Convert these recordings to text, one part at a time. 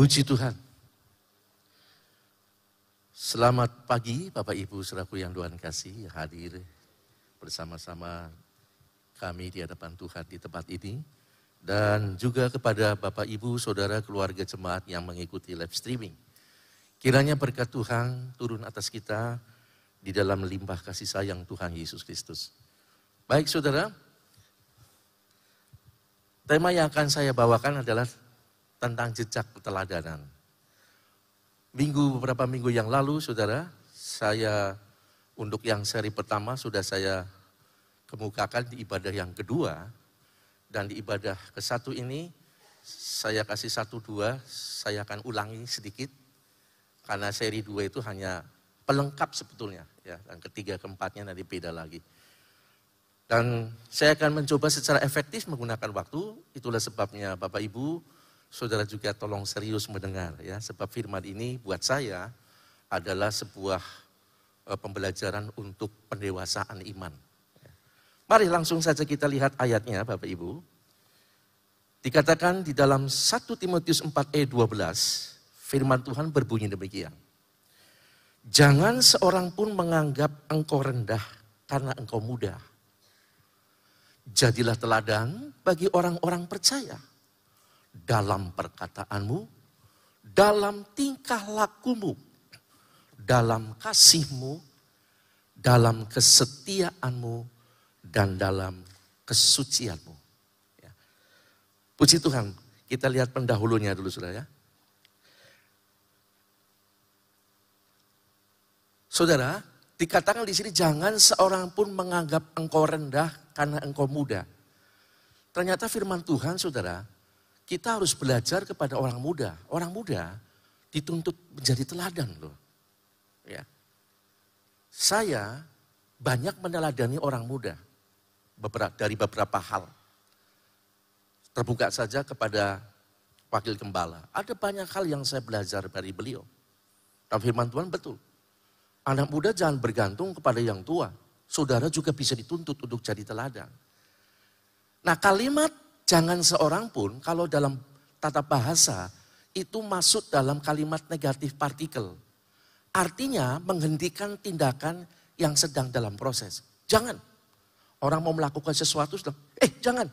Puji Tuhan. Selamat pagi Bapak Ibu Saudaraku yang Tuhan kasih hadir bersama-sama kami di hadapan Tuhan di tempat ini. Dan juga kepada Bapak Ibu Saudara keluarga jemaat yang mengikuti live streaming. Kiranya berkat Tuhan turun atas kita di dalam limpah kasih sayang Tuhan Yesus Kristus. Baik saudara, tema yang akan saya bawakan adalah tentang jejak keteladanan. Minggu beberapa minggu yang lalu, saudara, saya untuk yang seri pertama sudah saya kemukakan di ibadah yang kedua dan di ibadah ke satu ini saya kasih satu dua, saya akan ulangi sedikit karena seri dua itu hanya pelengkap sebetulnya ya dan ketiga keempatnya nanti beda lagi. Dan saya akan mencoba secara efektif menggunakan waktu, itulah sebabnya Bapak Ibu saudara juga tolong serius mendengar ya, sebab firman ini buat saya adalah sebuah uh, pembelajaran untuk pendewasaan iman. Mari langsung saja kita lihat ayatnya Bapak Ibu. Dikatakan di dalam 1 Timotius 4 ayat 12, firman Tuhan berbunyi demikian. Jangan seorang pun menganggap engkau rendah karena engkau muda. Jadilah teladan bagi orang-orang percaya dalam perkataanmu, dalam tingkah lakumu, dalam kasihmu, dalam kesetiaanmu, dan dalam kesucianmu. Ya. Puji Tuhan, kita lihat pendahulunya dulu saudara ya. Saudara, dikatakan di sini jangan seorang pun menganggap engkau rendah karena engkau muda. Ternyata firman Tuhan saudara, kita harus belajar kepada orang muda. Orang muda dituntut menjadi teladan loh. Ya. Saya banyak meneladani orang muda beberapa, dari beberapa hal. Terbuka saja kepada wakil gembala. Ada banyak hal yang saya belajar dari beliau. Dan firman Tuhan betul. Anak muda jangan bergantung kepada yang tua. Saudara juga bisa dituntut untuk jadi teladan. Nah kalimat Jangan seorang pun kalau dalam tata bahasa itu masuk dalam kalimat negatif partikel. Artinya menghentikan tindakan yang sedang dalam proses. Jangan. Orang mau melakukan sesuatu, eh jangan.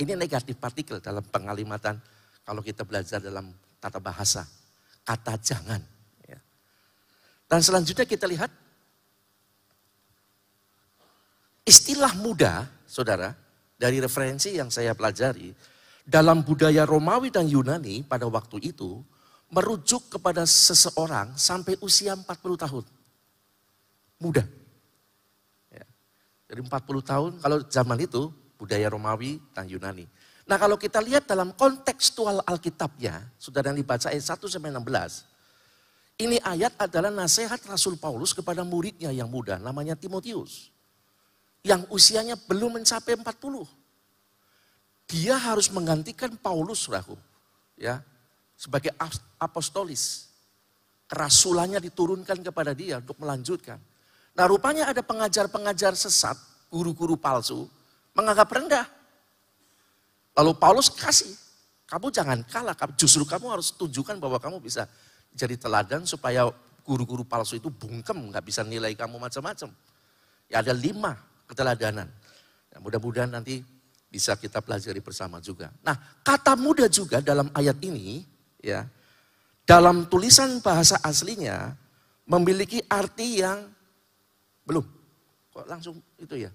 Ini negatif partikel dalam pengalimatan kalau kita belajar dalam tata bahasa. Kata jangan. Ya. Dan selanjutnya kita lihat istilah muda, saudara, dari referensi yang saya pelajari, dalam budaya Romawi dan Yunani pada waktu itu, merujuk kepada seseorang sampai usia 40 tahun. Muda. Ya. Jadi 40 tahun, kalau zaman itu budaya Romawi dan Yunani. Nah kalau kita lihat dalam kontekstual Alkitabnya, sudah yang dibaca ayat 1 sampai 16. Ini ayat adalah nasihat Rasul Paulus kepada muridnya yang muda, namanya Timotius yang usianya belum mencapai 40. Dia harus menggantikan Paulus, rahu, ya, sebagai apostolis. Kerasulannya diturunkan kepada dia untuk melanjutkan. Nah rupanya ada pengajar-pengajar sesat, guru-guru palsu, menganggap rendah. Lalu Paulus kasih, kamu jangan kalah, justru kamu harus tunjukkan bahwa kamu bisa jadi teladan supaya guru-guru palsu itu bungkem, nggak bisa nilai kamu macam-macam. Ya ada lima keteladanan. Ya, mudah-mudahan nanti bisa kita pelajari bersama juga. Nah, kata muda juga dalam ayat ini, ya, dalam tulisan bahasa aslinya memiliki arti yang belum. Kok langsung itu ya?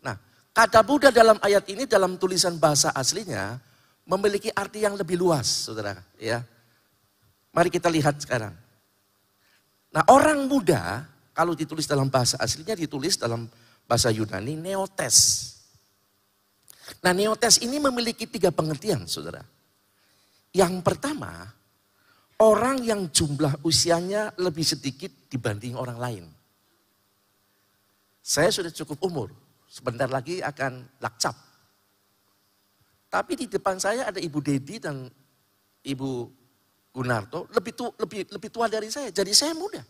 Nah, kata muda dalam ayat ini dalam tulisan bahasa aslinya memiliki arti yang lebih luas, saudara. Ya, mari kita lihat sekarang. Nah, orang muda kalau ditulis dalam bahasa aslinya ditulis dalam bahasa Yunani neotes. Nah neotes ini memiliki tiga pengertian saudara. Yang pertama, orang yang jumlah usianya lebih sedikit dibanding orang lain. Saya sudah cukup umur, sebentar lagi akan lakcap. Tapi di depan saya ada Ibu Dedi dan Ibu Gunarto lebih, tu, lebih, lebih tua dari saya, jadi saya muda.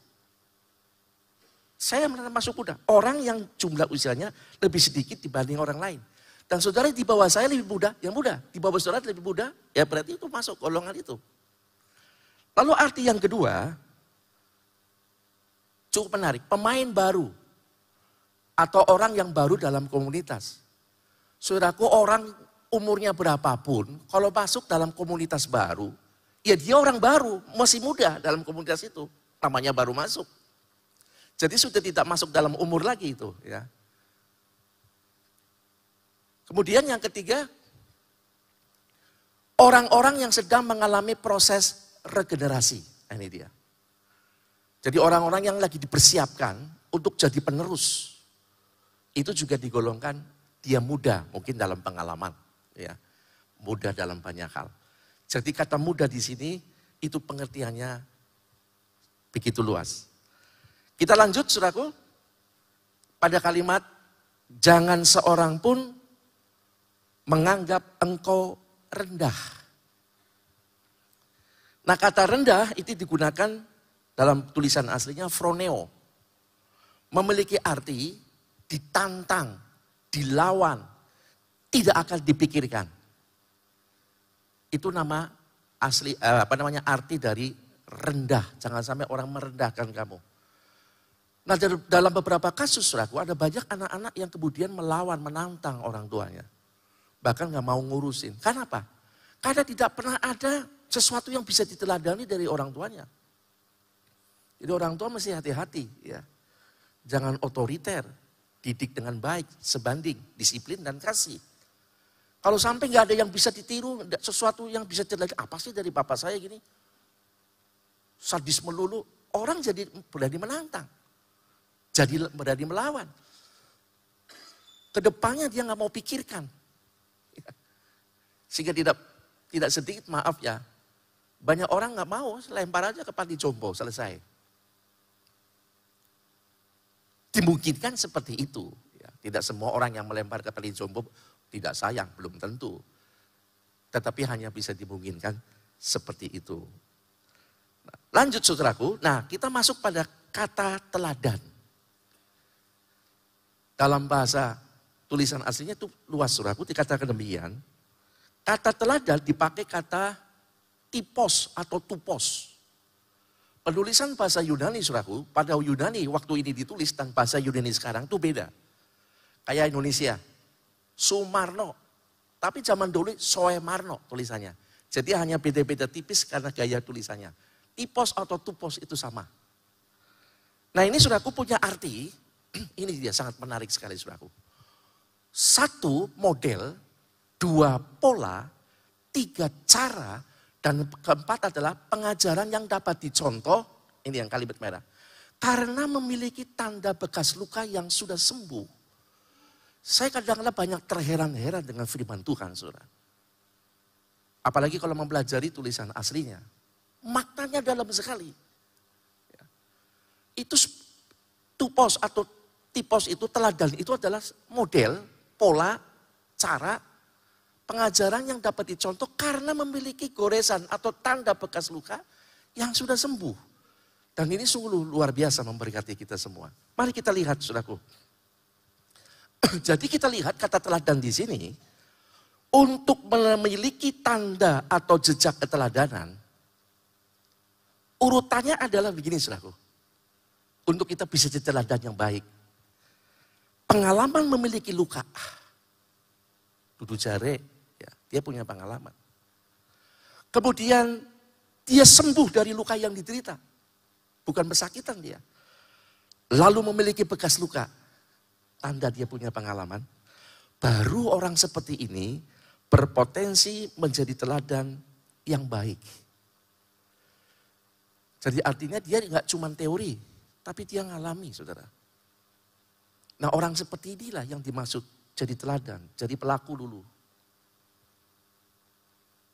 Saya masuk muda. Orang yang jumlah usianya lebih sedikit dibanding orang lain. Dan saudara di bawah saya lebih muda, yang muda. Di bawah saudara lebih muda, ya berarti itu masuk golongan itu. Lalu arti yang kedua, cukup menarik, pemain baru atau orang yang baru dalam komunitas. Saudaraku orang umurnya berapapun, kalau masuk dalam komunitas baru, ya dia orang baru, masih muda dalam komunitas itu. Namanya baru masuk. Jadi sudah tidak masuk dalam umur lagi itu. ya. Kemudian yang ketiga, orang-orang yang sedang mengalami proses regenerasi. Nah, ini dia. Jadi orang-orang yang lagi dipersiapkan untuk jadi penerus. Itu juga digolongkan dia muda mungkin dalam pengalaman ya. Mudah dalam banyak hal. Jadi kata mudah di sini itu pengertiannya begitu luas. Kita lanjut suraku pada kalimat jangan seorang pun menganggap engkau rendah. Nah kata rendah itu digunakan dalam tulisan aslinya froneo. Memiliki arti ditantang, dilawan, tidak akan dipikirkan. Itu nama asli eh, apa namanya arti dari rendah. Jangan sampai orang merendahkan kamu. Nah dalam beberapa kasus suraku ada banyak anak-anak yang kemudian melawan, menantang orang tuanya. Bahkan nggak mau ngurusin. Kenapa? Karena tidak pernah ada sesuatu yang bisa diteladani dari orang tuanya. Jadi orang tua mesti hati-hati ya. Jangan otoriter, didik dengan baik, sebanding, disiplin dan kasih. Kalau sampai nggak ada yang bisa ditiru, sesuatu yang bisa dilihat, apa sih dari bapak saya gini? Sadis melulu, orang jadi berani menantang. Jadi berani melawan. Ke depannya dia nggak mau pikirkan. Sehingga tidak tidak sedikit maaf ya, banyak orang nggak mau, lempar aja ke panti jompo, selesai. Dimungkinkan seperti itu. Ya, tidak semua orang yang melempar ke panti jompo tidak sayang, belum tentu. Tetapi hanya bisa dimungkinkan seperti itu. Nah, lanjut saudaraku, nah kita masuk pada kata teladan. Dalam bahasa tulisan aslinya itu luas saudaraku, dikatakan demikian. Kata teladan dipakai kata tipos atau tupos. Penulisan bahasa Yunani saudaraku, pada Yunani waktu ini ditulis dan bahasa Yunani sekarang itu beda. Kayak Indonesia, Sumarno. Tapi zaman dulu Soemarno tulisannya. Jadi hanya beda-beda tipis karena gaya tulisannya. Tipos atau tupos itu sama. Nah ini suraku punya arti, ini dia sangat menarik sekali suraku. Satu model, dua pola, tiga cara, dan keempat adalah pengajaran yang dapat dicontoh, ini yang kalimat merah. Karena memiliki tanda bekas luka yang sudah sembuh saya kadang-kadang banyak terheran-heran dengan firman Tuhan, saudara. Apalagi kalau mempelajari tulisan aslinya. Maknanya dalam sekali. Ya. Itu tupos atau tipos itu teladan itu adalah model, pola, cara, pengajaran yang dapat dicontoh karena memiliki goresan atau tanda bekas luka yang sudah sembuh. Dan ini sungguh luar biasa memberkati kita semua. Mari kita lihat, saudaraku. Jadi kita lihat kata teladan di sini, untuk memiliki tanda atau jejak keteladanan, urutannya adalah begini saudaraku. Untuk kita bisa jadi teladan yang baik. Pengalaman memiliki luka. Dudu jare, ya, dia punya pengalaman. Kemudian dia sembuh dari luka yang diderita. Bukan pesakitan dia. Lalu memiliki bekas luka tanda dia punya pengalaman, baru orang seperti ini berpotensi menjadi teladan yang baik. Jadi artinya dia nggak cuma teori, tapi dia ngalami, saudara. Nah orang seperti inilah yang dimaksud jadi teladan, jadi pelaku dulu.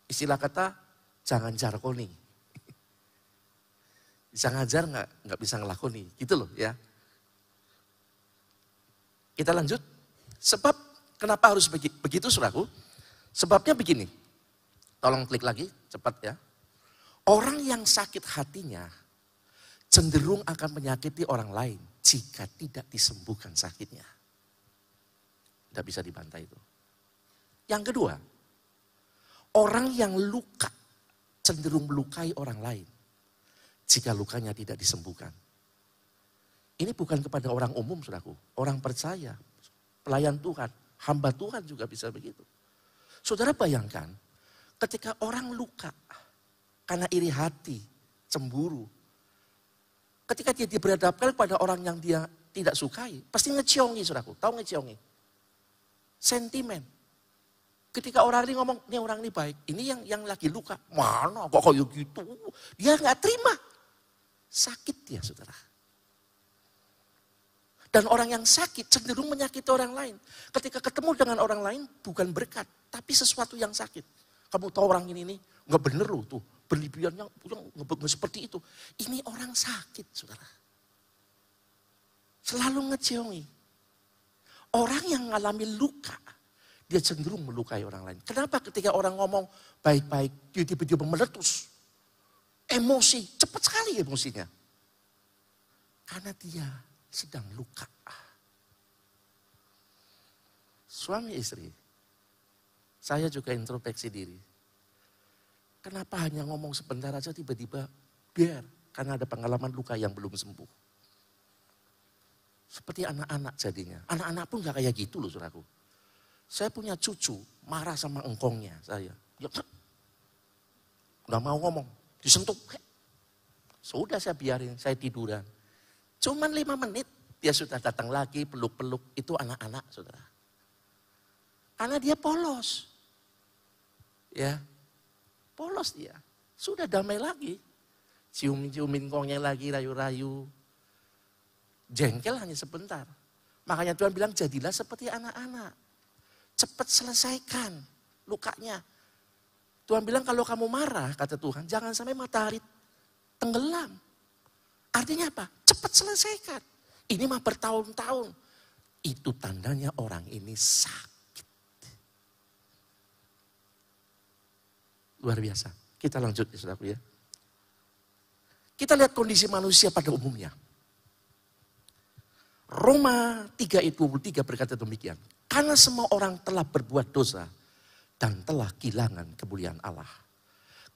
Istilah kata, jangan jarkoni. Bisa ngajar nggak nggak bisa ngelakoni, gitu loh ya. Kita lanjut. Sebab kenapa harus begitu suraku? Sebabnya begini. Tolong klik lagi, cepat ya. Orang yang sakit hatinya cenderung akan menyakiti orang lain jika tidak disembuhkan sakitnya. Tidak bisa dibantai itu. Yang kedua, orang yang luka cenderung melukai orang lain jika lukanya tidak disembuhkan. Ini bukan kepada orang umum, saudaraku. Orang percaya, pelayan Tuhan, hamba Tuhan juga bisa begitu. Saudara bayangkan, ketika orang luka karena iri hati, cemburu, ketika dia diberhadapkan kepada orang yang dia tidak sukai, pasti ngeciongi, saudaraku. Tahu ngeciongi? Sentimen. Ketika orang ini ngomong, ini orang ini baik, ini yang yang lagi luka, mana kok kayak gitu? Dia nggak terima. Sakit dia, saudara. Dan orang yang sakit cenderung menyakiti orang lain. Ketika ketemu dengan orang lain bukan berkat, tapi sesuatu yang sakit. Kamu tahu orang ini nih, nggak bener loh tuh. Berlebihannya nggak seperti itu. Ini orang sakit, saudara. Selalu ngeceongi. Orang yang mengalami luka, dia cenderung melukai orang lain. Kenapa ketika orang ngomong baik-baik, dia tiba-tiba meletus. Emosi, cepat sekali emosinya. Karena dia sedang luka. Suami istri, saya juga introspeksi diri. Kenapa hanya ngomong sebentar aja tiba-tiba biar karena ada pengalaman luka yang belum sembuh. Seperti anak-anak jadinya. Anak-anak pun gak kayak gitu loh suraku. Saya punya cucu marah sama engkongnya saya. Ya, gak mau ngomong, disentuh. Sudah saya biarin, saya tiduran. Cuman lima menit dia sudah datang lagi peluk-peluk itu anak-anak saudara. Karena dia polos. Ya, polos dia. Sudah damai lagi. Cium-ciumin kongnya lagi, rayu-rayu. Jengkel hanya sebentar. Makanya Tuhan bilang jadilah seperti anak-anak. Cepat selesaikan lukanya. Tuhan bilang kalau kamu marah, kata Tuhan, jangan sampai matahari tenggelam. Artinya apa? Cepat selesaikan. Ini mah bertahun-tahun. Itu tandanya orang ini sakit. Luar biasa. Kita lanjut ya saudaraku ya. Kita lihat kondisi manusia pada umumnya. Roma 3 ayat 23 berkata demikian. Karena semua orang telah berbuat dosa dan telah kehilangan kemuliaan Allah.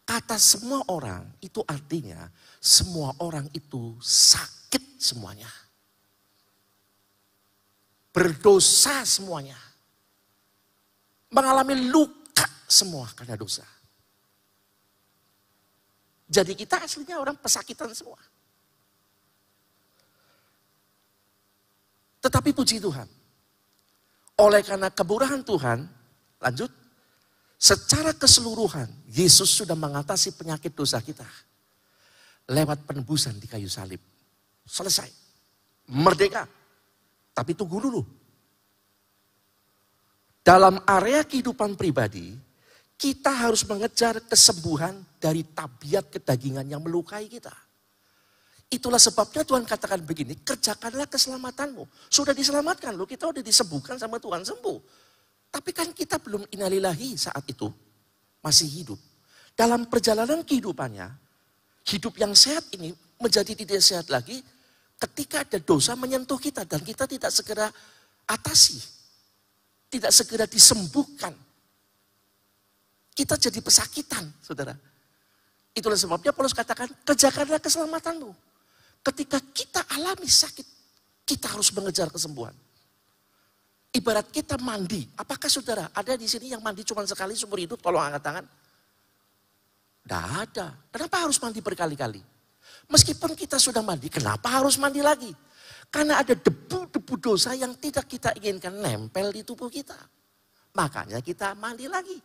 Kata semua orang itu artinya semua orang itu sakit semuanya. Berdosa semuanya. Mengalami luka semua karena dosa. Jadi kita aslinya orang pesakitan semua. Tetapi puji Tuhan. Oleh karena kemurahan Tuhan, lanjut, Secara keseluruhan, Yesus sudah mengatasi penyakit dosa kita. Lewat penebusan di kayu salib. Selesai. Merdeka. Tapi tunggu dulu. Dalam area kehidupan pribadi, kita harus mengejar kesembuhan dari tabiat kedagingan yang melukai kita. Itulah sebabnya Tuhan katakan begini, kerjakanlah keselamatanmu. Sudah diselamatkan loh, kita udah disembuhkan sama Tuhan sembuh. Tapi kan kita belum inalilahi saat itu. Masih hidup. Dalam perjalanan kehidupannya, hidup yang sehat ini menjadi tidak sehat lagi ketika ada dosa menyentuh kita dan kita tidak segera atasi. Tidak segera disembuhkan. Kita jadi pesakitan, saudara. Itulah sebabnya Paulus katakan, kerjakanlah keselamatanmu. Ketika kita alami sakit, kita harus mengejar kesembuhan. Ibarat kita mandi. Apakah saudara ada di sini yang mandi cuma sekali seumur hidup? Tolong angkat tangan. Tidak ada. Kenapa harus mandi berkali-kali? Meskipun kita sudah mandi, kenapa harus mandi lagi? Karena ada debu-debu dosa yang tidak kita inginkan nempel di tubuh kita. Makanya kita mandi lagi.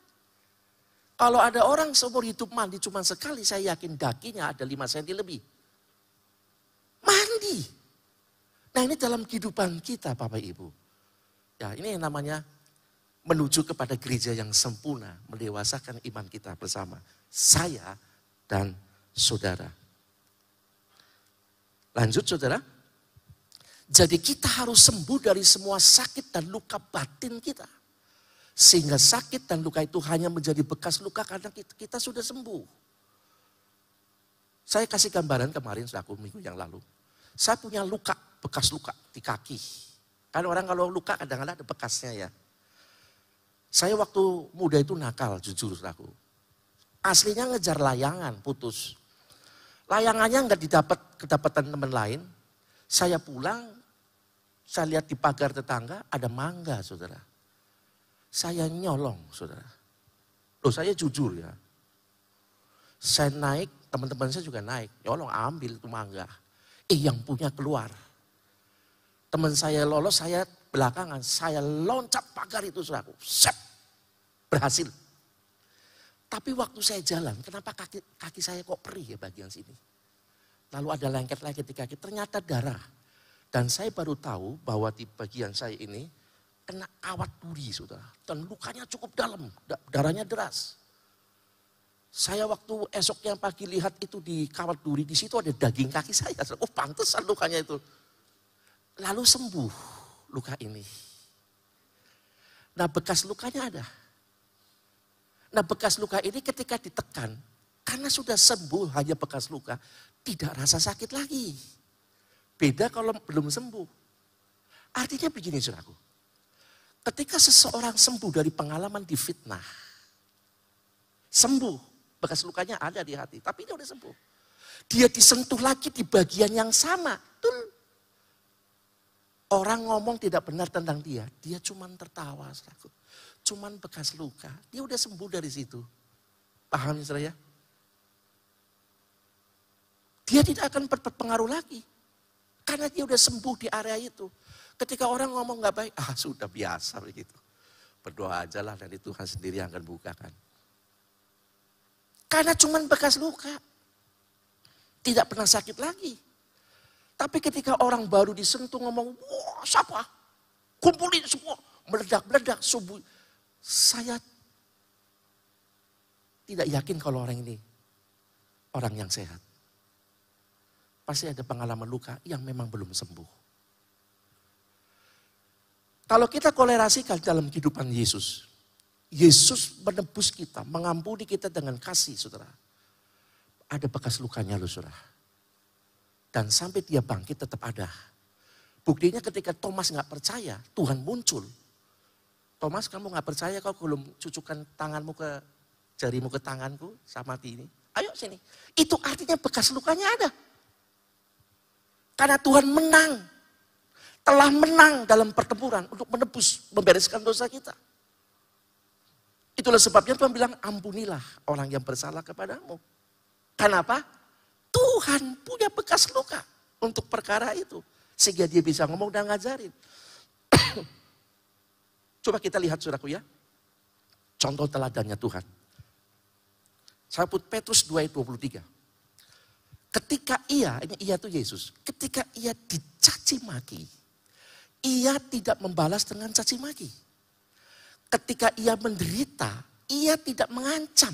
Kalau ada orang seumur hidup mandi cuma sekali, saya yakin dakinya ada 5 cm lebih. Mandi. Nah ini dalam kehidupan kita Bapak Ibu. Ya ini yang namanya menuju kepada gereja yang sempurna, mendewasakan iman kita bersama. Saya dan saudara. Lanjut saudara. Jadi kita harus sembuh dari semua sakit dan luka batin kita. Sehingga sakit dan luka itu hanya menjadi bekas luka karena kita, sudah sembuh. Saya kasih gambaran kemarin selaku minggu yang lalu. Saya punya luka, bekas luka di kaki. Kan orang kalau luka kadang-kadang ada bekasnya ya. Saya waktu muda itu nakal jujur aku. Aslinya ngejar layangan putus. Layangannya nggak didapat kedapatan teman lain. Saya pulang, saya lihat di pagar tetangga ada mangga, saudara. Saya nyolong, saudara. Loh saya jujur ya. Saya naik, teman-teman saya juga naik. Nyolong ambil itu mangga. Eh yang punya keluar. Teman saya lolos, saya belakangan. Saya loncat pagar itu, saudaraku. Set. Berhasil. Tapi waktu saya jalan, kenapa kaki, kaki saya kok perih ya bagian sini? Lalu ada lengket-lengket di kaki, ternyata darah. Dan saya baru tahu bahwa di bagian saya ini kena kawat duri, saudara. Dan lukanya cukup dalam, darahnya deras. Saya waktu esoknya pagi lihat itu di kawat duri, di situ ada daging kaki saya. Oh pantesan lukanya itu. Lalu sembuh luka ini. Nah bekas lukanya ada. Nah bekas luka ini ketika ditekan, karena sudah sembuh hanya bekas luka, tidak rasa sakit lagi. Beda kalau belum sembuh. Artinya begini saudaraku. Ketika seseorang sembuh dari pengalaman di fitnah, sembuh, bekas lukanya ada di hati, tapi dia udah sembuh. Dia disentuh lagi di bagian yang sama. Tuh. Orang ngomong tidak benar tentang dia, dia cuma tertawa. Saudaraku cuman bekas luka. Dia udah sembuh dari situ. Paham ya Dia tidak akan berpengaruh lagi. Karena dia udah sembuh di area itu. Ketika orang ngomong nggak baik, ah sudah biasa begitu. Berdoa aja lah dan Tuhan sendiri yang akan bukakan. Karena cuman bekas luka. Tidak pernah sakit lagi. Tapi ketika orang baru disentuh ngomong, wah siapa? Kumpulin semua. Meledak-meledak subuh saya tidak yakin kalau orang ini orang yang sehat. Pasti ada pengalaman luka yang memang belum sembuh. Kalau kita kolerasikan dalam kehidupan Yesus, Yesus menebus kita, mengampuni kita dengan kasih, saudara. Ada bekas lukanya loh, saudara. Dan sampai dia bangkit tetap ada. Buktinya ketika Thomas nggak percaya, Tuhan muncul. Thomas kamu nggak percaya kau belum cucukan tanganmu ke jarimu ke tanganku sama ini. Ayo sini. Itu artinya bekas lukanya ada. Karena Tuhan menang. Telah menang dalam pertempuran untuk menebus, membereskan dosa kita. Itulah sebabnya Tuhan bilang ampunilah orang yang bersalah kepadamu. Kenapa? Tuhan punya bekas luka untuk perkara itu. Sehingga dia bisa ngomong dan ngajarin. Coba kita lihat saudaraku ya. Contoh teladannya Tuhan. Saya put Petrus 2 ayat 23. Ketika ia, ini ia itu Yesus. Ketika ia dicaci maki. Ia tidak membalas dengan caci maki. Ketika ia menderita, ia tidak mengancam.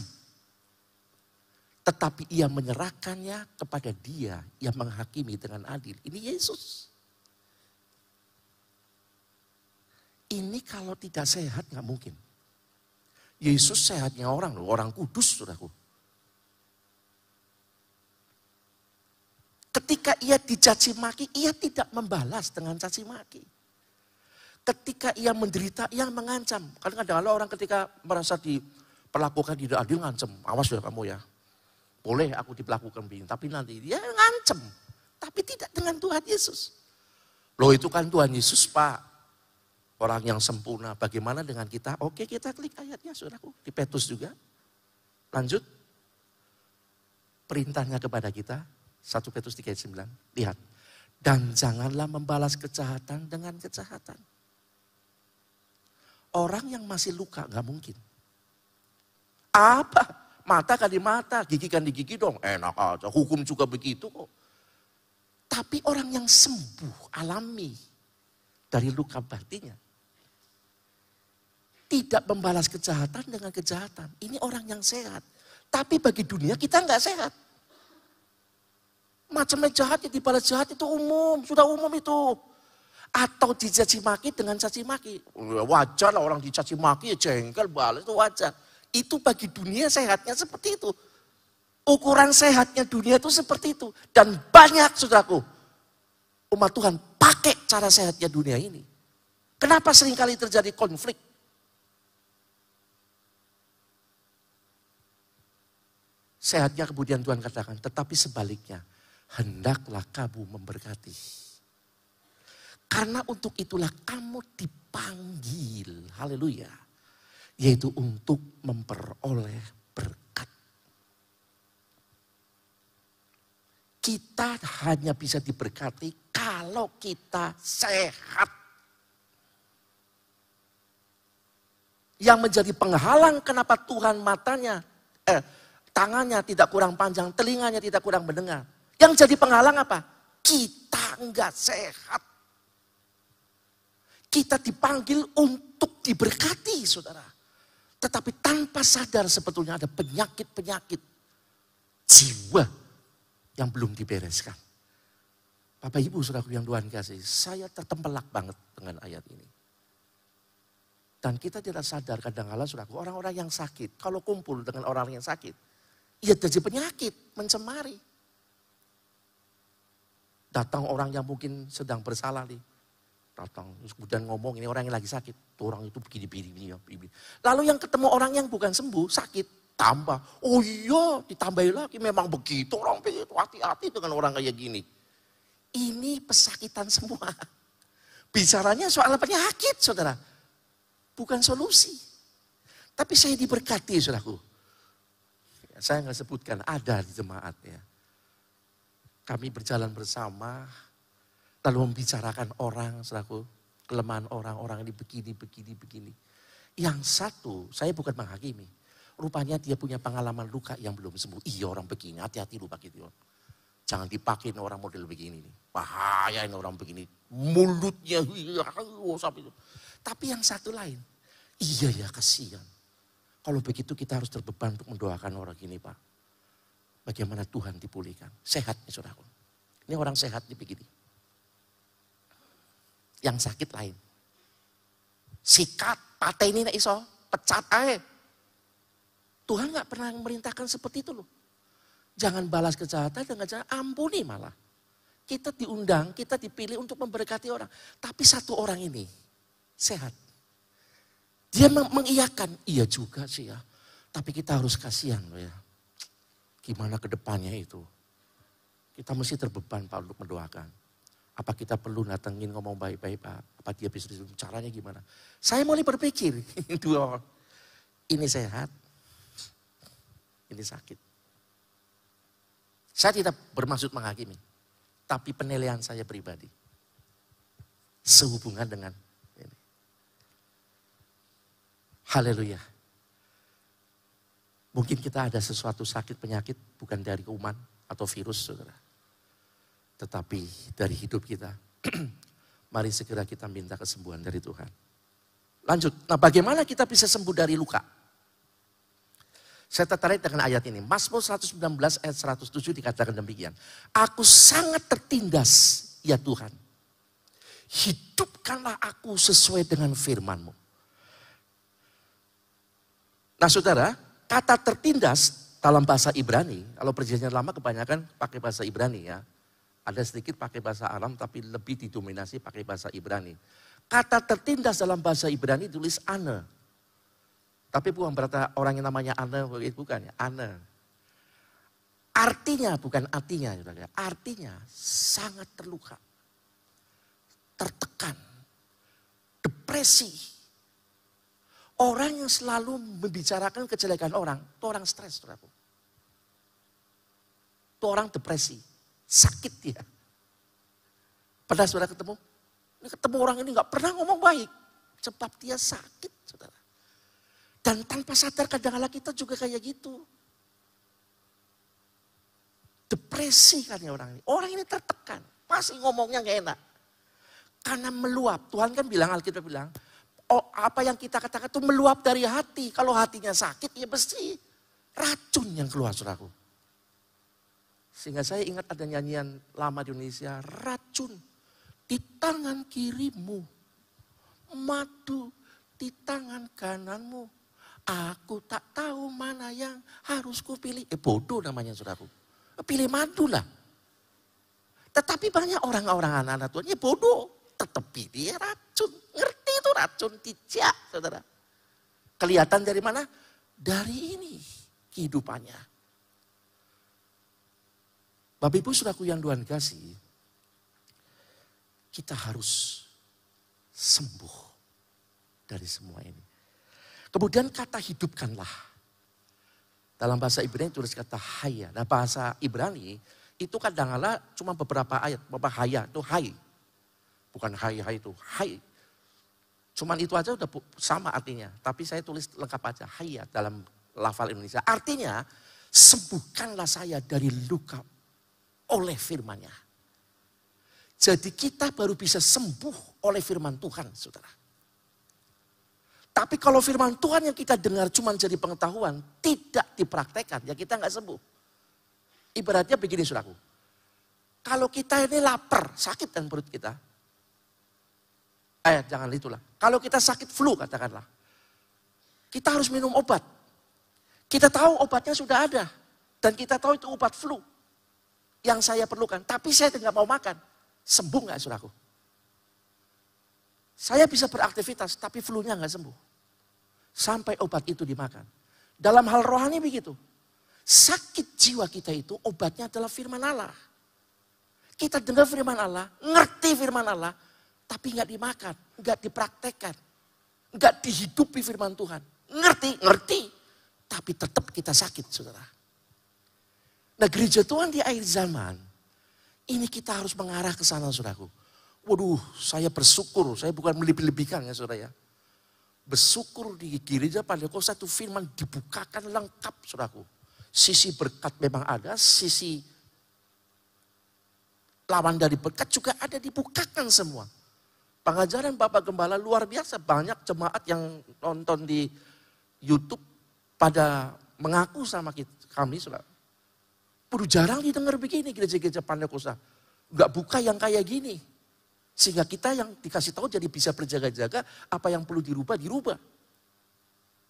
Tetapi ia menyerahkannya kepada dia yang menghakimi dengan adil. Ini Yesus. Ini kalau tidak sehat nggak mungkin. Yesus sehatnya orang orang kudus saudaraku. Ketika ia dicaci maki, ia tidak membalas dengan caci maki. Ketika ia menderita, ia mengancam. Kadang-kadang orang ketika merasa diperlakukan tidak adil, ngancam. Awas ya kamu ya. Boleh aku diperlakukan begini, tapi nanti dia ngancam. Tapi tidak dengan Tuhan Yesus. Loh itu kan Tuhan Yesus pak orang yang sempurna. Bagaimana dengan kita? Oke kita klik ayatnya saudaraku. Di Petrus juga. Lanjut. Perintahnya kepada kita. 1 Petrus 3 ayat 9. Lihat. Dan janganlah membalas kejahatan dengan kejahatan. Orang yang masih luka nggak mungkin. Apa? Mata kan di mata, gigi kan di gigi dong. Enak aja, hukum juga begitu kok. Tapi orang yang sembuh, alami dari luka batinnya tidak membalas kejahatan dengan kejahatan. Ini orang yang sehat. Tapi bagi dunia kita nggak sehat. Macamnya jahat ya dibalas jahat itu umum, sudah umum itu. Atau dicaci maki dengan caci maki. Wajar lah orang dicaci maki ya jengkel balas itu wajar. Itu bagi dunia sehatnya seperti itu. Ukuran sehatnya dunia itu seperti itu. Dan banyak saudaraku, umat Tuhan pakai cara sehatnya dunia ini. Kenapa sering kali terjadi konflik? Sehatnya kemudian Tuhan katakan, tetapi sebaliknya, hendaklah kamu memberkati. Karena untuk itulah kamu dipanggil, haleluya. Yaitu untuk memperoleh berkat. Kita hanya bisa diberkati kalau kita sehat. Yang menjadi penghalang kenapa Tuhan matanya, eh, tangannya tidak kurang panjang, telinganya tidak kurang mendengar. Yang jadi penghalang apa? Kita enggak sehat. Kita dipanggil untuk diberkati, saudara. Tetapi tanpa sadar sebetulnya ada penyakit-penyakit jiwa yang belum dibereskan. Bapak Ibu saudaraku yang Tuhan kasih, saya tertempelak banget dengan ayat ini. Dan kita tidak sadar kadang-kadang saudaraku, orang-orang yang sakit, kalau kumpul dengan orang yang sakit, ia jadi penyakit, mencemari. Datang orang yang mungkin sedang bersalah nih, datang kemudian ngomong ini orang yang lagi sakit. Tuh orang itu begini begini begini. Lalu yang ketemu orang yang bukan sembuh sakit tambah. Oh iya ditambahin lagi. Memang begitu orang begitu hati-hati dengan orang kayak gini. Ini pesakitan semua. Bicaranya soal penyakit saudara. Bukan solusi. Tapi saya diberkati saudaraku. Saya nggak sebutkan ada di jemaat ya. Kami berjalan bersama Lalu membicarakan orang, selaku kelemahan orang, orang ini begini, begini, begini. Yang satu, saya bukan menghakimi. Rupanya dia punya pengalaman luka yang belum sembuh. Iya orang begini, hati-hati lu pakai dia. Jangan dipakai orang model begini nih. Bahaya ini orang begini. Mulutnya, iya, itu. Tapi yang satu lain, iya ya kasihan. Kalau begitu kita harus terbeban untuk mendoakan orang ini Pak. Bagaimana Tuhan dipulihkan. Sehat nih saudara. Ini orang sehat nih begini yang sakit lain. Sikat, patah ini iso, pecat aja. Tuhan nggak pernah memerintahkan seperti itu loh. Jangan balas kejahatan dengan cara ampuni malah. Kita diundang, kita dipilih untuk memberkati orang. Tapi satu orang ini sehat. Dia mengiyakan, iya juga sih ya. Tapi kita harus kasihan loh ya. Gimana ke depannya itu. Kita mesti terbeban Pak untuk mendoakan. Apa kita perlu datengin ngomong baik-baik Pak? Apa dia bisa caranya gimana? Saya mulai berpikir, dua ini sehat, ini sakit. Saya tidak bermaksud menghakimi, tapi penilaian saya pribadi. Sehubungan dengan ini. Haleluya. Mungkin kita ada sesuatu sakit penyakit bukan dari kuman atau virus saudara tetapi dari hidup kita. Mari segera kita minta kesembuhan dari Tuhan. Lanjut, nah bagaimana kita bisa sembuh dari luka? Saya tertarik dengan ayat ini. Mazmur 119 ayat 107 dikatakan demikian. Aku sangat tertindas ya Tuhan. Hidupkanlah aku sesuai dengan firmanmu. Nah saudara, kata tertindas dalam bahasa Ibrani, kalau perjanjian lama kebanyakan pakai bahasa Ibrani ya. Ada sedikit pakai bahasa Arab tapi lebih didominasi pakai bahasa Ibrani. Kata tertindas dalam bahasa Ibrani tulis ane. Tapi bukan berarti orang yang namanya ane, bukan ya, ane. Artinya bukan artinya, artinya sangat terluka, tertekan, depresi. Orang yang selalu membicarakan kejelekan orang, itu orang stres. Itu orang depresi. Sakit dia. Pada saudara ketemu, ini ketemu orang ini nggak pernah ngomong baik. Sebab dia sakit, saudara. Dan tanpa sadar kadang-kadang kita juga kayak gitu. Depresi kan ya orang ini. Orang ini tertekan. Pasti ngomongnya nggak enak. Karena meluap. Tuhan kan bilang, Alkitab bilang, oh, apa yang kita katakan itu meluap dari hati. Kalau hatinya sakit, ya pasti racun yang keluar, saudaraku. Sehingga saya ingat ada nyanyian lama di Indonesia, racun di tangan kirimu, madu di tangan kananmu. Aku tak tahu mana yang harus kupilih. Eh bodoh namanya saudaraku. Pilih madu lah. Tetapi banyak orang-orang anak-anak Tuhan, ya bodoh. Tetap pilih racun. Ngerti itu racun, tidak saudara. Kelihatan dari mana? Dari ini kehidupannya Bapak Ibu Saudaraku yang Tuhan kasih, kita harus sembuh dari semua ini. Kemudian kata hidupkanlah. Dalam bahasa Ibrani tulis kata haya. Nah bahasa Ibrani itu kadang-kala cuma beberapa ayat. Bapak haya itu hai. Bukan hai hai itu hai. Cuman itu aja udah sama artinya. Tapi saya tulis lengkap aja. Haya dalam lafal Indonesia. Artinya sembuhkanlah saya dari luka oleh firmannya. Jadi kita baru bisa sembuh oleh firman Tuhan saudara. Tapi kalau firman Tuhan yang kita dengar cuma jadi pengetahuan, tidak dipraktekkan, ya kita nggak sembuh. Ibaratnya begini suraku. Kalau kita ini lapar, sakit kan perut kita. Eh jangan itulah. Kalau kita sakit flu katakanlah. Kita harus minum obat. Kita tahu obatnya sudah ada. Dan kita tahu itu obat flu. Yang saya perlukan. Tapi saya tidak mau makan. Sembuh nggak suraku? Saya bisa beraktivitas, tapi flu-nya nggak sembuh. Sampai obat itu dimakan. Dalam hal rohani begitu. Sakit jiwa kita itu obatnya adalah firman Allah. Kita dengar firman Allah, ngerti firman Allah, tapi nggak dimakan, nggak dipraktekkan, nggak dihidupi firman Tuhan. Ngerti, ngerti, tapi tetap kita sakit, saudara. Nah gereja Tuhan di akhir zaman, ini kita harus mengarah ke sana, saudaraku. Waduh, saya bersyukur, saya bukan melebih-lebihkan ya saudara ya. Bersyukur di gereja pada kau satu firman dibukakan lengkap saudaraku. Sisi berkat memang ada, sisi lawan dari berkat juga ada dibukakan semua. Pengajaran Bapak Gembala luar biasa. Banyak jemaat yang nonton di Youtube pada mengaku sama kami saudara. Perlu jarang didengar begini gereja-gereja Pandakosta. Enggak buka yang kayak gini. Sehingga kita yang dikasih tahu jadi bisa berjaga-jaga, apa yang perlu dirubah, dirubah.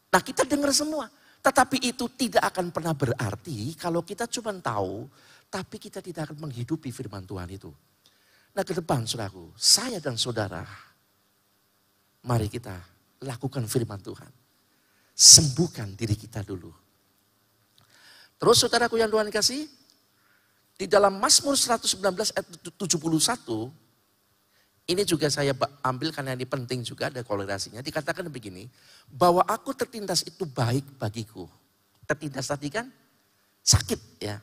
Nah kita dengar semua. Tetapi itu tidak akan pernah berarti kalau kita cuma tahu, tapi kita tidak akan menghidupi firman Tuhan itu. Nah ke depan saudaraku, saya dan saudara, mari kita lakukan firman Tuhan. Sembuhkan diri kita dulu. Terus saudaraku yang Tuhan kasih, di dalam Mazmur 119 ayat 71, ini juga saya ambil karena ini penting juga ada kolerasinya. Dikatakan begini, bahwa aku tertindas itu baik bagiku. Tertindas tadi kan sakit ya.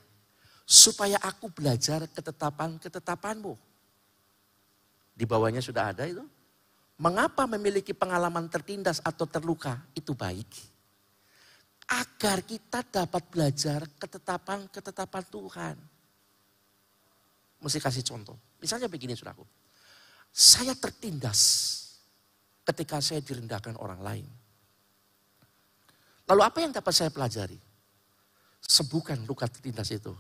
Supaya aku belajar ketetapan-ketetapanmu. Di bawahnya sudah ada itu. Mengapa memiliki pengalaman tertindas atau terluka itu baik? Agar kita dapat belajar ketetapan-ketetapan Tuhan. Mesti kasih contoh. Misalnya begini suraku saya tertindas ketika saya direndahkan orang lain. Lalu apa yang dapat saya pelajari? Sembuhkan luka tertindas itu.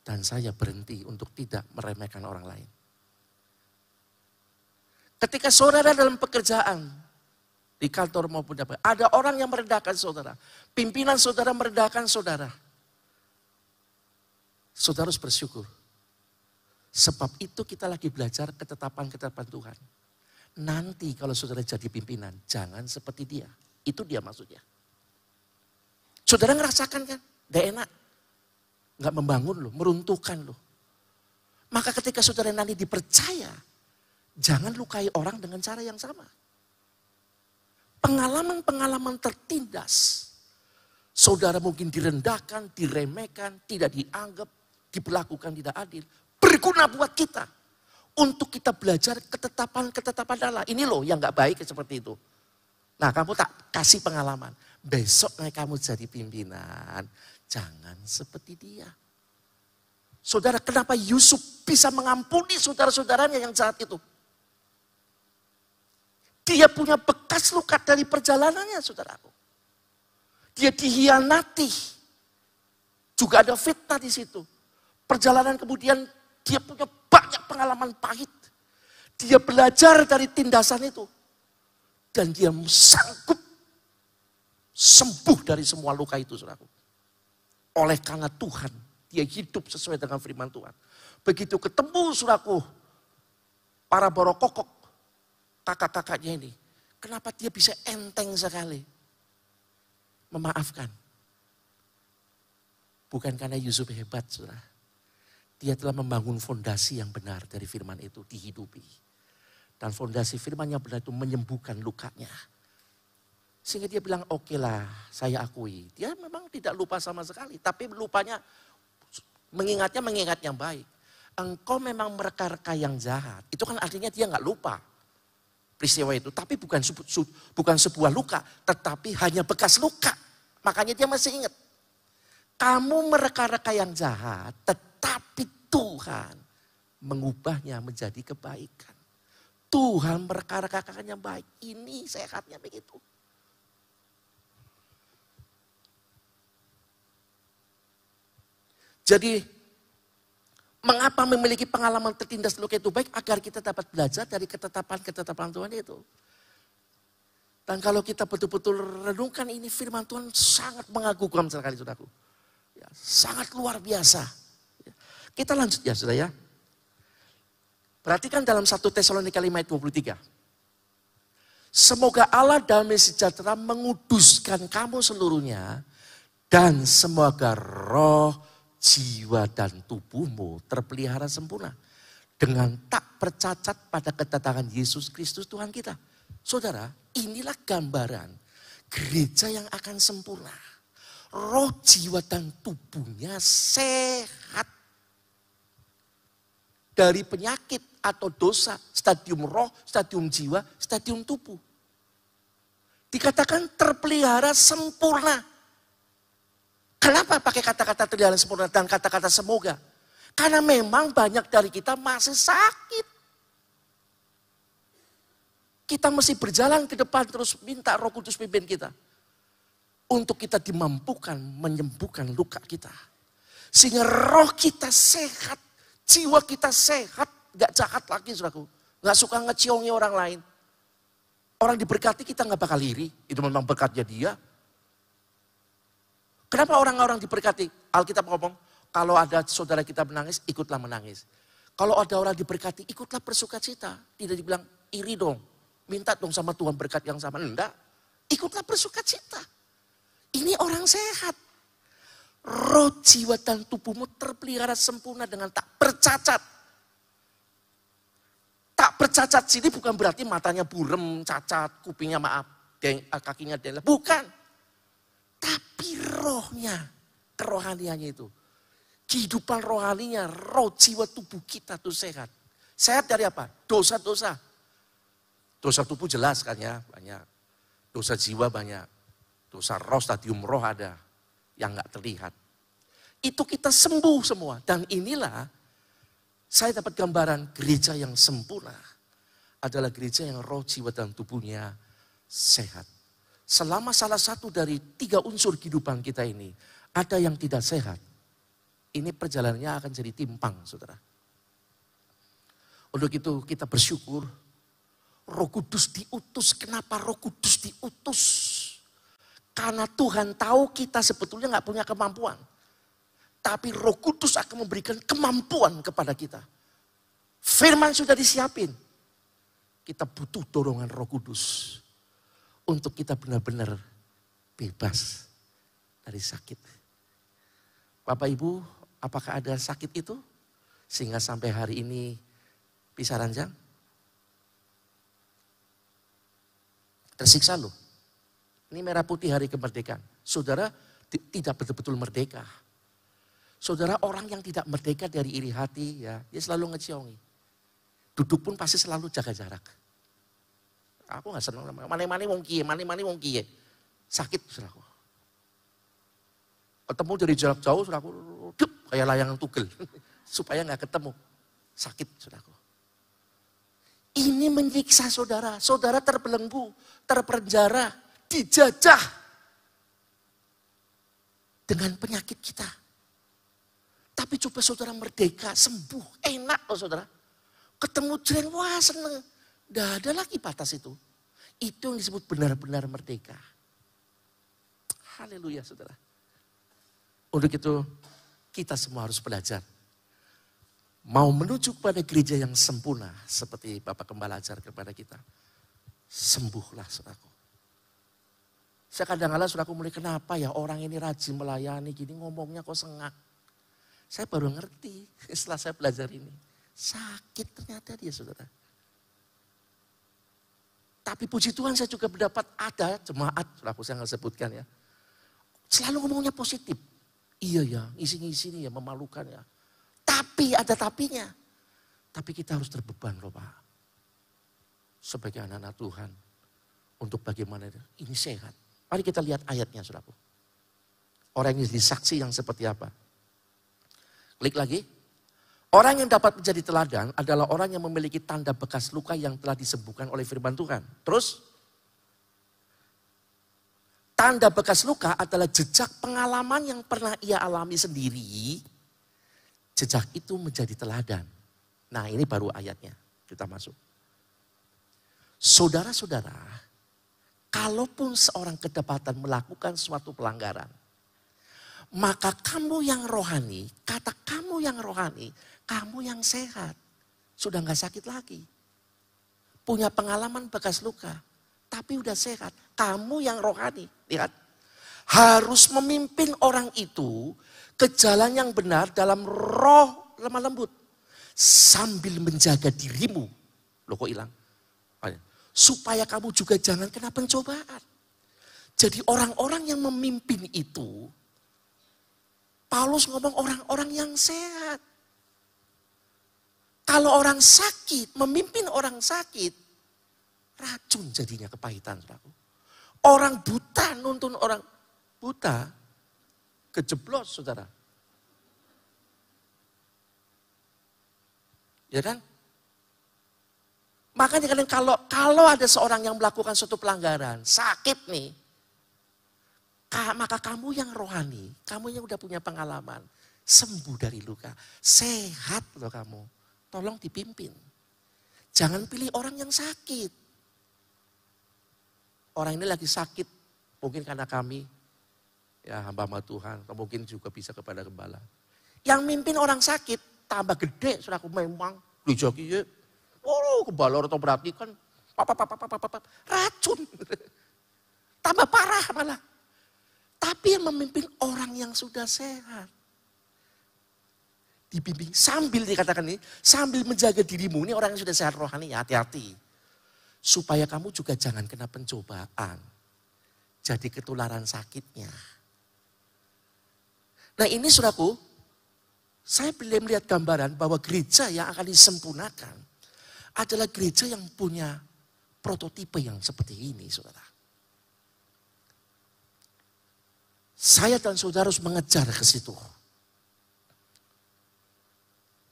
Dan saya berhenti untuk tidak meremehkan orang lain. Ketika saudara dalam pekerjaan, di kantor maupun dapat, ada orang yang merendahkan saudara. Pimpinan saudara merendahkan saudara. Saudara harus bersyukur Sebab itu kita lagi belajar ketetapan-ketetapan Tuhan. Nanti kalau saudara jadi pimpinan, jangan seperti dia. Itu dia maksudnya. Saudara ngerasakan kan? Gak enak. Gak membangun loh, meruntuhkan loh. Maka ketika saudara nanti dipercaya, jangan lukai orang dengan cara yang sama. Pengalaman-pengalaman tertindas. Saudara mungkin direndahkan, diremehkan, tidak dianggap, diperlakukan tidak adil berguna buat kita. Untuk kita belajar ketetapan-ketetapan Allah. Ini loh yang gak baik seperti itu. Nah kamu tak kasih pengalaman. Besok kamu jadi pimpinan. Jangan seperti dia. Saudara kenapa Yusuf bisa mengampuni saudara-saudaranya yang jahat itu? Dia punya bekas luka dari perjalanannya saudaraku. Dia dihianati. Juga ada fitnah di situ. Perjalanan kemudian dia punya banyak pengalaman pahit. Dia belajar dari tindasan itu. Dan dia sanggup sembuh dari semua luka itu, saudaraku. Oleh karena Tuhan, dia hidup sesuai dengan firman Tuhan. Begitu ketemu, saudaraku, para borokokok, kakak-kakaknya ini. Kenapa dia bisa enteng sekali memaafkan? Bukan karena Yusuf hebat, saudara Dia telah membangun fondasi yang benar dari firman itu dihidupi. Dan fondasi firman yang benar itu menyembuhkan lukanya. Sehingga dia bilang, oke lah saya akui. Dia memang tidak lupa sama sekali. Tapi lupanya, mengingatnya mengingat yang baik. Engkau memang mereka-reka yang jahat. Itu kan artinya dia nggak lupa peristiwa itu. Tapi bukan, bukan sebuah luka, tetapi hanya bekas luka. Makanya dia masih ingat. Kamu mereka-reka yang jahat, tetapi Tuhan mengubahnya menjadi kebaikan. Tuhan mereka-reka yang baik. Ini sehatnya begitu. Jadi mengapa memiliki pengalaman tertindas luka itu baik? Agar kita dapat belajar dari ketetapan-ketetapan Tuhan itu. Dan kalau kita betul-betul renungkan ini firman Tuhan sangat mengagumkan sekali saudaraku. Ya, sangat luar biasa. Ya. Kita lanjut ya saudara ya. Perhatikan dalam 1 Tesalonika 5 ayat 23. Semoga Allah damai sejahtera menguduskan kamu seluruhnya dan semoga roh jiwa dan tubuhmu terpelihara sempurna. Dengan tak percacat pada kedatangan Yesus Kristus Tuhan kita. Saudara, inilah gambaran gereja yang akan sempurna. Roh, jiwa, dan tubuhnya sehat. Dari penyakit atau dosa, stadium roh, stadium jiwa, stadium tubuh. Dikatakan terpelihara sempurna. Kenapa pakai kata-kata terjalan sempurna dan kata-kata semoga? Karena memang banyak dari kita masih sakit. Kita mesti berjalan ke depan terus minta roh kudus pimpin kita. Untuk kita dimampukan menyembuhkan luka kita. Sehingga roh kita sehat, jiwa kita sehat, gak jahat lagi saudaraku. Gak suka ngeciongi orang lain. Orang diberkati kita gak bakal iri, itu memang berkatnya dia. Kenapa orang-orang diberkati? Alkitab ngomong, kalau ada saudara kita menangis, ikutlah menangis. Kalau ada orang diberkati, ikutlah bersuka cita. Tidak dibilang, iri dong. Minta dong sama Tuhan berkat yang sama. Enggak. Ikutlah bersuka cita. Ini orang sehat. Roh, jiwa, dan tubuhmu terpelihara sempurna dengan tak bercacat. Tak bercacat sini bukan berarti matanya burem, cacat, kupingnya maaf, kakinya dela. Bukan. Rohnya, kerohaniannya itu. Kehidupan rohaninya, roh jiwa tubuh kita tuh sehat. Sehat dari apa? Dosa-dosa. Dosa tubuh jelas kan ya, banyak. Dosa jiwa banyak. Dosa roh, stadium roh ada yang nggak terlihat. Itu kita sembuh semua. Dan inilah saya dapat gambaran gereja yang sempurna adalah gereja yang roh, jiwa, dan tubuhnya sehat. Selama salah satu dari tiga unsur kehidupan kita ini ada yang tidak sehat, ini perjalanannya akan jadi timpang, saudara. Untuk itu kita bersyukur, roh kudus diutus. Kenapa roh kudus diutus? Karena Tuhan tahu kita sebetulnya nggak punya kemampuan. Tapi roh kudus akan memberikan kemampuan kepada kita. Firman sudah disiapin. Kita butuh dorongan roh kudus untuk kita benar-benar bebas dari sakit. Bapak Ibu, apakah ada sakit itu sehingga sampai hari ini bisa ranjang? Tersiksa loh. Ini merah putih hari kemerdekaan. Saudara tidak betul-betul merdeka. Saudara orang yang tidak merdeka dari iri hati ya, dia selalu ngeciongi. Duduk pun pasti selalu jaga jarak. Aku nggak senang sama mana-mana wong kie, mana-mana wong kie. Sakit saudaraku. Ketemu dari jarak jauh saudaraku, dup, kayak layangan tugel. Supaya nggak ketemu. Sakit saudaraku. Ini menyiksa saudara. Saudara terbelenggu, terpenjara, dijajah. Dengan penyakit kita. Tapi coba saudara merdeka, sembuh, enak loh saudara. Ketemu jren, wah seneng. Tidak ada lagi batas itu. Itu yang disebut benar-benar merdeka. Haleluya saudara. Untuk itu kita semua harus belajar. Mau menuju kepada gereja yang sempurna. Seperti Bapak Gembala ajar kepada kita. Sembuhlah saudaraku. Saya kadang-kadang saudaraku mulai kenapa ya orang ini rajin melayani gini ngomongnya kok sengak. Saya baru ngerti setelah saya belajar ini. Sakit ternyata dia saudara. Tapi puji Tuhan saya juga mendapat ada jemaat, aku saya nggak sebutkan ya. Selalu ngomongnya positif. Iya ya, ngisi-ngisi nih ya, memalukan ya. Tapi ada tapinya. Tapi kita harus terbeban loh Pak. Sebagai anak-anak Tuhan. Untuk bagaimana ini sehat. Mari kita lihat ayatnya saudaraku. Orang yang disaksi yang seperti apa. Klik lagi. Orang yang dapat menjadi teladan adalah orang yang memiliki tanda bekas luka yang telah disembuhkan oleh firman Tuhan. Terus, tanda bekas luka adalah jejak pengalaman yang pernah ia alami sendiri. Jejak itu menjadi teladan. Nah ini baru ayatnya, kita masuk. Saudara-saudara, kalaupun seorang kedapatan melakukan suatu pelanggaran, maka kamu yang rohani, kata kamu yang rohani, kamu yang sehat. Sudah nggak sakit lagi. Punya pengalaman bekas luka. Tapi udah sehat. Kamu yang rohani. Lihat. Harus memimpin orang itu ke jalan yang benar dalam roh lemah lembut. Sambil menjaga dirimu. Loh kok hilang? Supaya kamu juga jangan kena pencobaan. Jadi orang-orang yang memimpin itu, Paulus ngomong orang-orang yang sehat. Kalau orang sakit, memimpin orang sakit, racun jadinya kepahitan. Saudaraku. Orang buta nuntun orang buta, kejeblos saudara. Ya kan? Makanya kalian kalau kalau ada seorang yang melakukan suatu pelanggaran, sakit nih, maka kamu yang rohani, kamu yang udah punya pengalaman, sembuh dari luka, sehat loh kamu tolong dipimpin. Jangan pilih orang yang sakit. Orang ini lagi sakit, mungkin karena kami, ya hamba-hamba Tuhan, atau mungkin juga bisa kepada gembala. Yang mimpin orang sakit, tambah gede, aku memang, dijoki ya. Oh, gembala atau berarti kan, papa, papa, papa, papa, racun. tambah parah malah. Tapi yang memimpin orang yang sudah sehat dibimbing sambil dikatakan ini, sambil menjaga dirimu. Ini orang yang sudah sehat rohani, ya hati-hati. Supaya kamu juga jangan kena pencobaan. Jadi ketularan sakitnya. Nah ini suraku, saya belum melihat gambaran bahwa gereja yang akan disempurnakan adalah gereja yang punya prototipe yang seperti ini, saudara. Saya dan saudara harus mengejar ke situ.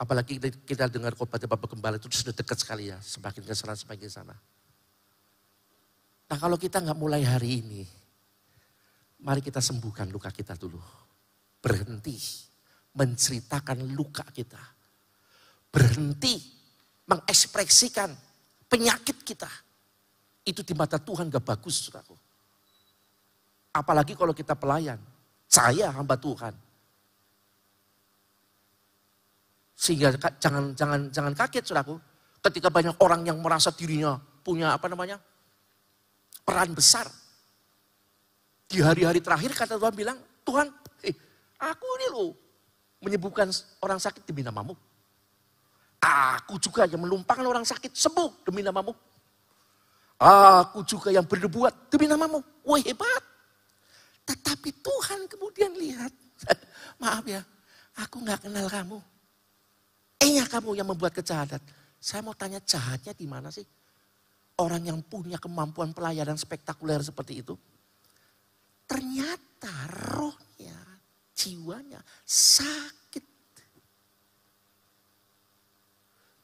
Apalagi kita dengar khotbah Bapak Gembala itu sudah dekat sekali ya. Semakin ke sana, semakin ke sana. Nah kalau kita nggak mulai hari ini, mari kita sembuhkan luka kita dulu. Berhenti menceritakan luka kita. Berhenti mengekspresikan penyakit kita. Itu di mata Tuhan gak bagus, saudaraku. Apalagi kalau kita pelayan. Saya hamba Tuhan Sehingga jangan jangan jangan kaget saudaraku. Ketika banyak orang yang merasa dirinya punya apa namanya? peran besar. Di hari-hari terakhir kata Tuhan bilang, Tuhan, eh, aku ini loh menyembuhkan orang sakit demi namamu. Aku juga yang melumpangkan orang sakit sembuh demi namamu. Aku juga yang berbuat demi namamu. Wah hebat. Tetapi Tuhan kemudian lihat, maaf ya, aku nggak kenal kamu. Eh kamu yang membuat kejahatan. Saya mau tanya jahatnya di mana sih? Orang yang punya kemampuan pelayanan spektakuler seperti itu. Ternyata rohnya, jiwanya sakit.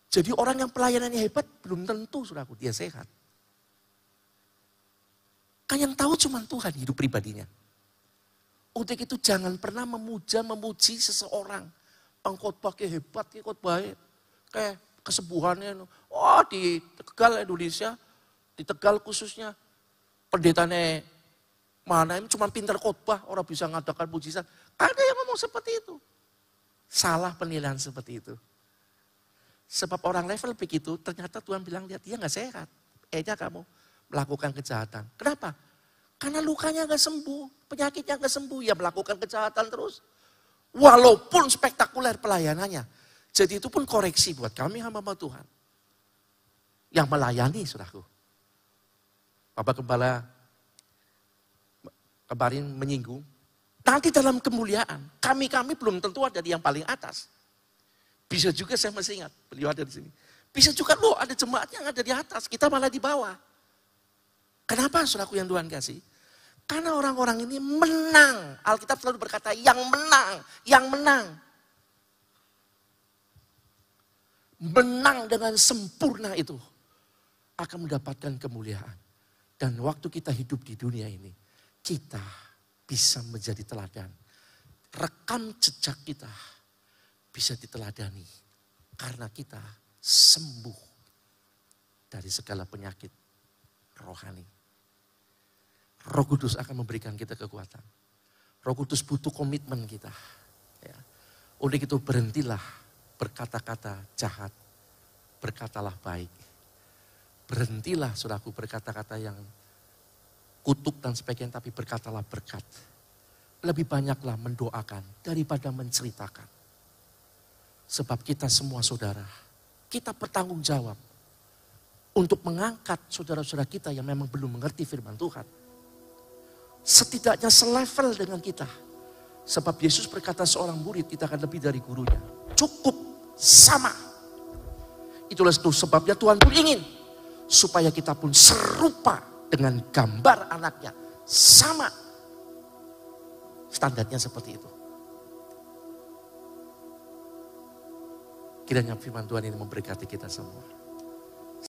Jadi orang yang pelayanannya hebat belum tentu suraku dia sehat. Kan yang tahu cuma Tuhan hidup pribadinya. Untuk itu jangan pernah memuja, memuji seseorang pengkhotbah ke hebat ke khotbah kayak kesembuhannya. Oh di Tegal Indonesia, di Tegal khususnya pendetanya mana ini cuma pintar khotbah, orang bisa ngadakan mujizat. Ada yang ngomong seperti itu. Salah penilaian seperti itu. Sebab orang level begitu, ternyata Tuhan bilang lihat dia nggak sehat. Ehnya kamu melakukan kejahatan. Kenapa? Karena lukanya nggak sembuh, penyakitnya nggak sembuh, ya melakukan kejahatan terus. Walaupun spektakuler pelayanannya. Jadi itu pun koreksi buat kami hamba Tuhan. Yang melayani, saudaraku. Bapak Kepala kemarin menyinggung. Nanti dalam kemuliaan, kami-kami belum tentu ada di yang paling atas. Bisa juga saya masih ingat, beliau ada di sini. Bisa juga loh ada jemaat yang ada di atas, kita malah di bawah. Kenapa saudaraku yang Tuhan kasih? Karena orang-orang ini menang. Alkitab selalu berkata yang menang, yang menang. Menang dengan sempurna itu akan mendapatkan kemuliaan. Dan waktu kita hidup di dunia ini, kita bisa menjadi teladan. Rekam jejak kita bisa diteladani karena kita sembuh dari segala penyakit rohani. Roh Kudus akan memberikan kita kekuatan. Roh Kudus butuh komitmen kita. Ya. Untuk itu berhentilah berkata-kata jahat. Berkatalah baik. Berhentilah saudaraku berkata-kata yang kutuk dan sebagainya tapi berkatalah berkat. Lebih banyaklah mendoakan daripada menceritakan. Sebab kita semua saudara, kita bertanggung jawab untuk mengangkat saudara-saudara kita yang memang belum mengerti firman Tuhan setidaknya selevel dengan kita. Sebab Yesus berkata seorang murid kita akan lebih dari gurunya. Cukup sama. Itulah itu sebabnya Tuhan pun ingin supaya kita pun serupa dengan gambar anaknya. Sama. Standarnya seperti itu. Kiranya firman Tuhan ini memberkati kita semua.